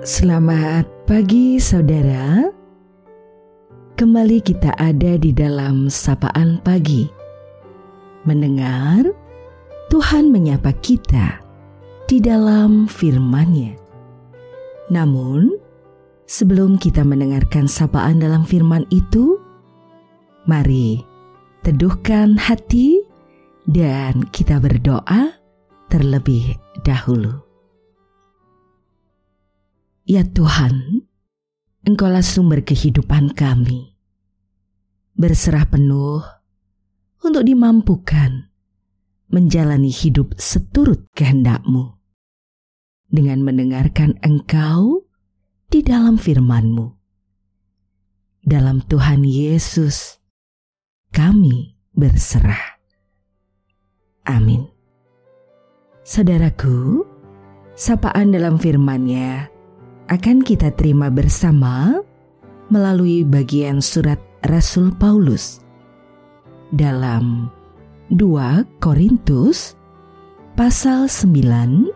Selamat pagi saudara. Kembali kita ada di dalam sapaan pagi. Mendengar Tuhan menyapa kita di dalam firman-Nya. Namun sebelum kita mendengarkan sapaan dalam firman itu Mari teduhkan hati dan kita berdoa terlebih dahulu. Ya Tuhan, Engkaulah sumber kehidupan kami. Berserah penuh untuk dimampukan menjalani hidup seturut kehendak-Mu. Dengan mendengarkan Engkau di dalam firman-Mu. Dalam Tuhan Yesus, kami berserah. Amin. Saudaraku, sapaan dalam firman-Nya akan kita terima bersama melalui bagian surat Rasul Paulus dalam 2 Korintus pasal 9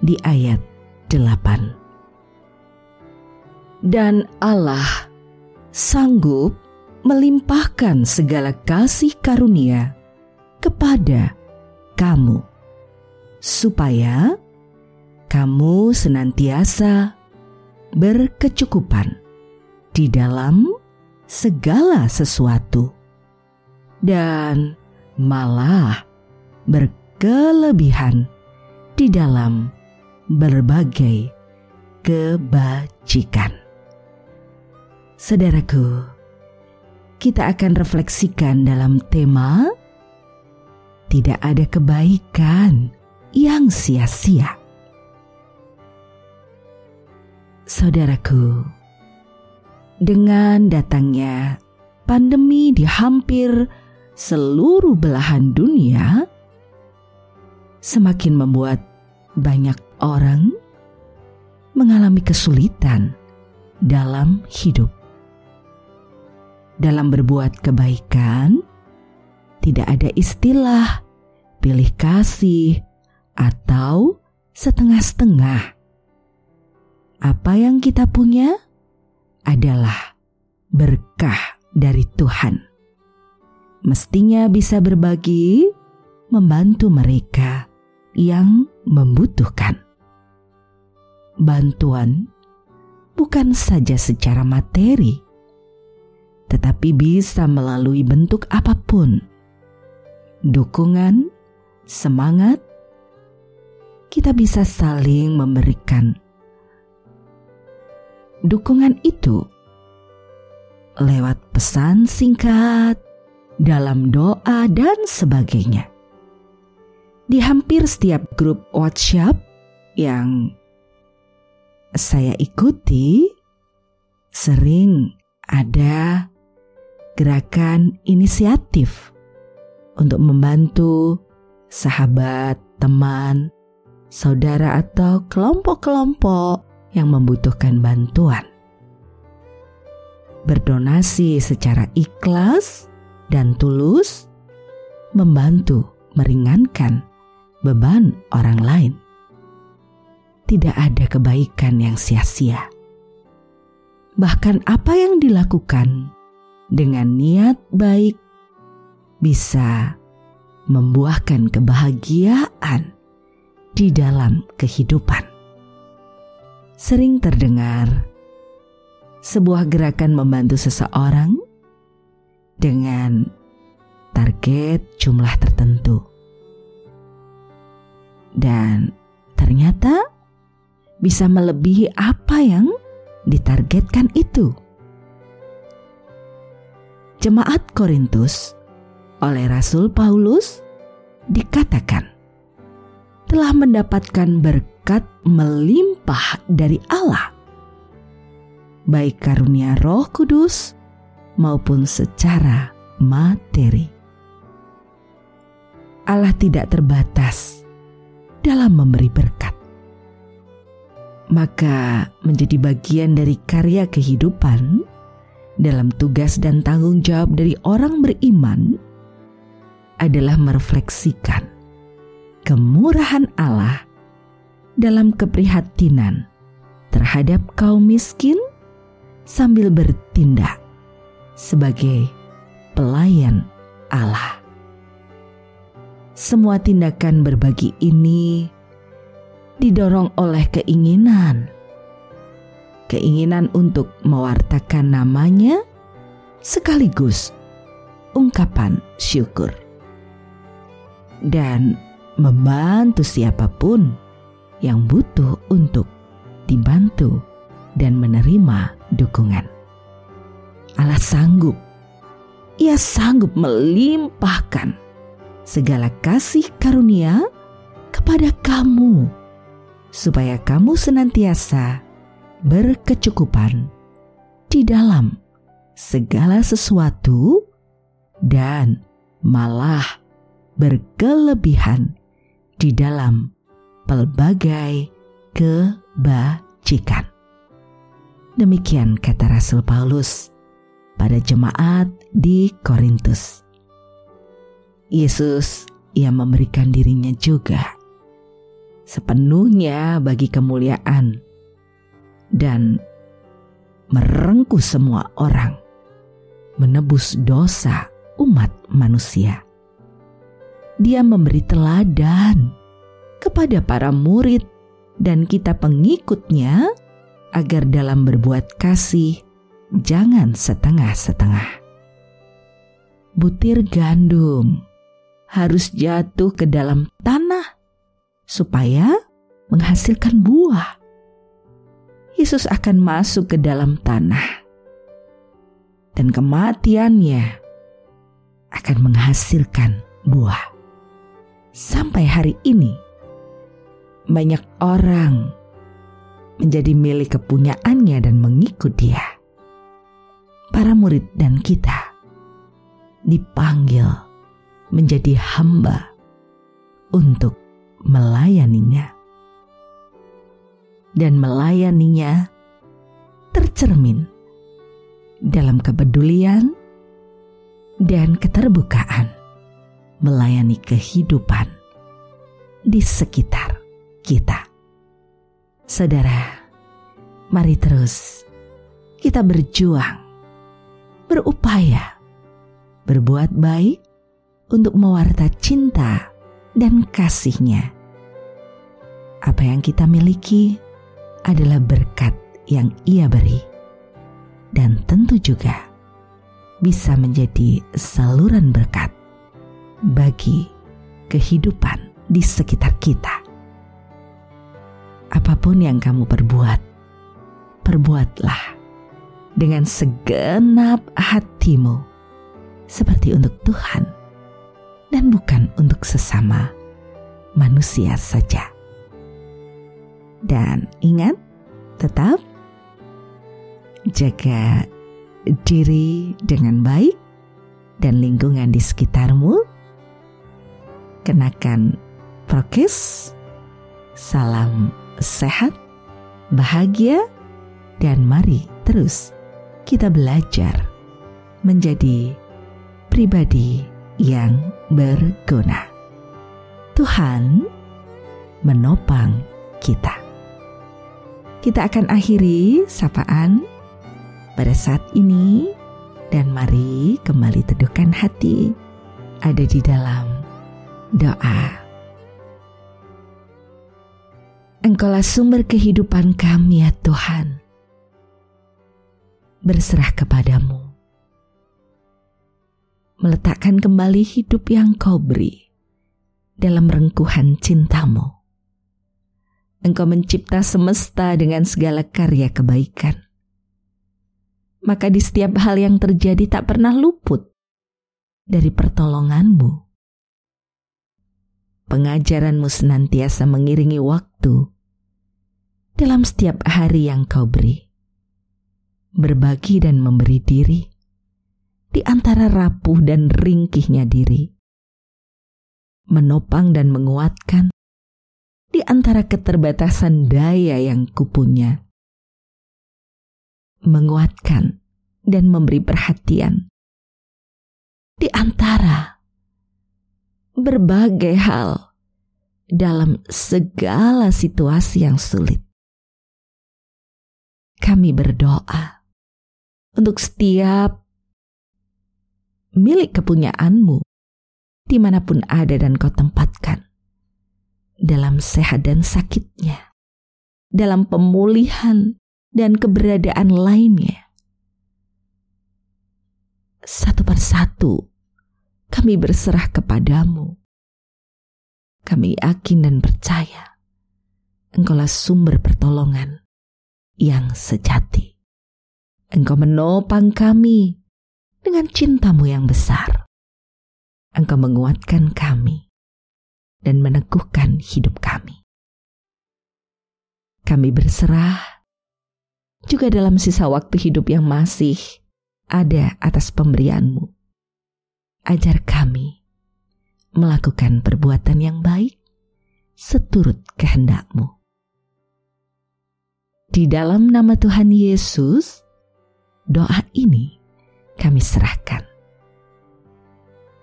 di ayat 8. Dan Allah sanggup melimpahkan segala kasih karunia kepada kamu supaya kamu senantiasa berkecukupan di dalam segala sesuatu, dan malah berkelebihan di dalam berbagai kebajikan. Saudaraku, kita akan refleksikan dalam tema "Tidak ada kebaikan yang sia-sia". Saudaraku, dengan datangnya pandemi di hampir seluruh belahan dunia, semakin membuat banyak orang mengalami kesulitan dalam hidup. Dalam berbuat kebaikan, tidak ada istilah pilih kasih atau setengah-setengah apa yang kita punya adalah berkah dari Tuhan. Mestinya bisa berbagi, membantu mereka yang membutuhkan. Bantuan bukan saja secara materi, tetapi bisa melalui bentuk apa pun. Dukungan, semangat, kita bisa saling memberikan dukungan itu lewat pesan singkat, dalam doa, dan sebagainya. Di hampir setiap grup WhatsApp yang saya ikuti, sering ada gerakan inisiatif untuk membantu sahabat, teman, saudara, atau kelompok-kelompok yang membutuhkan bantuan. Berdonasi secara ikhlas dan tulus membantu meringankan beban orang lain. Tidak ada kebaikan yang sia-sia. Bahkan apa yang dilakukan dengan niat baik bisa membuahkan kebahagiaan di dalam kehidupan sering terdengar sebuah gerakan membantu seseorang dengan target jumlah tertentu. Dan ternyata bisa melebihi apa yang ditargetkan itu. Jemaat Korintus oleh Rasul Paulus dikatakan telah mendapatkan berkat berkat melimpah dari Allah, baik karunia Roh Kudus maupun secara materi. Allah tidak terbatas dalam memberi berkat, maka menjadi bagian dari karya kehidupan dalam tugas dan tanggung jawab dari orang beriman adalah merefleksikan kemurahan Allah dalam keprihatinan terhadap kaum miskin sambil bertindak sebagai pelayan Allah. Semua tindakan berbagi ini didorong oleh keinginan, keinginan untuk mewartakan namanya sekaligus ungkapan syukur dan membantu siapa pun yang butuh untuk dibantu dan menerima dukungan. Allah sanggup, Ia sanggup melimpahkan segala kasih karunia kepada kamu, supaya kamu senantiasa berkecukupan di dalam segala sesuatu dan malah berkelebihan di dalam pelbagai kebajikan. Demikian kata Rasul Paulus pada jemaat di Korintus. Yesus ia memberikan dirinya juga sepenuhnya bagi kemuliaan dan merengkuh semua orang menebus dosa umat manusia. Dia memberi teladan kepada para murid dan kita pengikutnya agar dalam berbuat kasih jangan setengah-setengah. Butir gandum harus jatuh ke dalam tanah supaya menghasilkan buah. Yesus akan masuk ke dalam tanah dan kematiannya akan menghasilkan buah. Sampai hari ini, banyak orang menjadi milik kepunyaannya dan mengikut dia. Para murid dan kita dipanggil menjadi hamba untuk melayaninya. Dan melayaninya tercermin dalam kepedulian dan keterbukaan melayani kehidupan di sekitar kita. Saudara, mari terus kita berjuang, berupaya, berbuat baik untuk mewarta cinta dan kasihnya. Apa yang kita miliki adalah berkat yang ia beri. Dan tentu juga bisa menjadi saluran berkat bagi kehidupan di sekitar kita. Apa pun yang kamu perbuat, perbuatlah dengan segenap hatimu, seperti untuk Tuhan dan bukan untuk sesama manusia saja. Dan ingat, tetap jaga diri dengan baik dan lingkungan di sekitarmu. Kenakan prokes, salam sehat, bahagia, dan mari terus kita belajar menjadi pribadi yang berguna. Tuhan menopang kita. Kita akan akhiri sapaan pada saat ini dan mari kembali teduhkan hati ada di dalam doa. Engkaulah sumber kehidupan kami ya Tuhan. Berserah kepadamu meletakkan kembali hidup yang kau beri dalam rengkuhan cintamu. Engkau mencipta semesta dengan segala karya kebaikan. Maka di setiap hal yang terjadi tak pernah luput dari pertolonganmu. Pengajaranmu senantiasa mengiringi waktu dalam setiap hari yang kau beri. Berbagi dan memberi diri di antara rapuh dan ringkihnya diri, menopang dan menguatkan di antara keterbatasan daya yang kupunya, menguatkan dan memberi perhatian di antara berbagai hal dalam segala situasi yang sulit. Kami berdoa untuk setiap milik kepunyaanmu di mana pun ada dan kau tempatkan. Dalam sehat dan sakitnya. Dalam pemulihan dan keberadaan lainnya. Satu persatu kami berserah kepadamu. Kami yakin dan percaya Engkaulah sumber pertolongan yang sejati. Engkau menopang kami dengan cintamu yang besar. Engkau menguatkan kami dan meneguhkan hidup kami. Kami berserah juga dalam sisa waktu hidup yang masih ada atas pemberianmu. Ajar kami melakukan perbuatan yang baik seturut kehendakmu. Di dalam nama Tuhan Yesus, doa ini kami serahkan.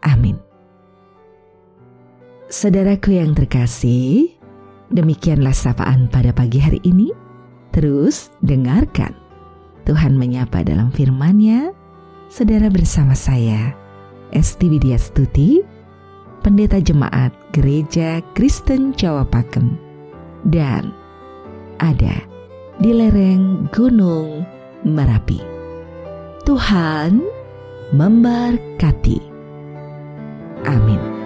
Amin. Saudaraku yang terkasih, demikianlah sapaan pada pagi hari ini. Terus dengarkan. Tuhan menyapa dalam firman-Nya. Saudara bersama saya, Esti Widya Stuti, Pendeta Jemaat Gereja Kristen Jawa Pakem, dan ada di lereng Gunung Merapi. Tuhan memberkati. Amin.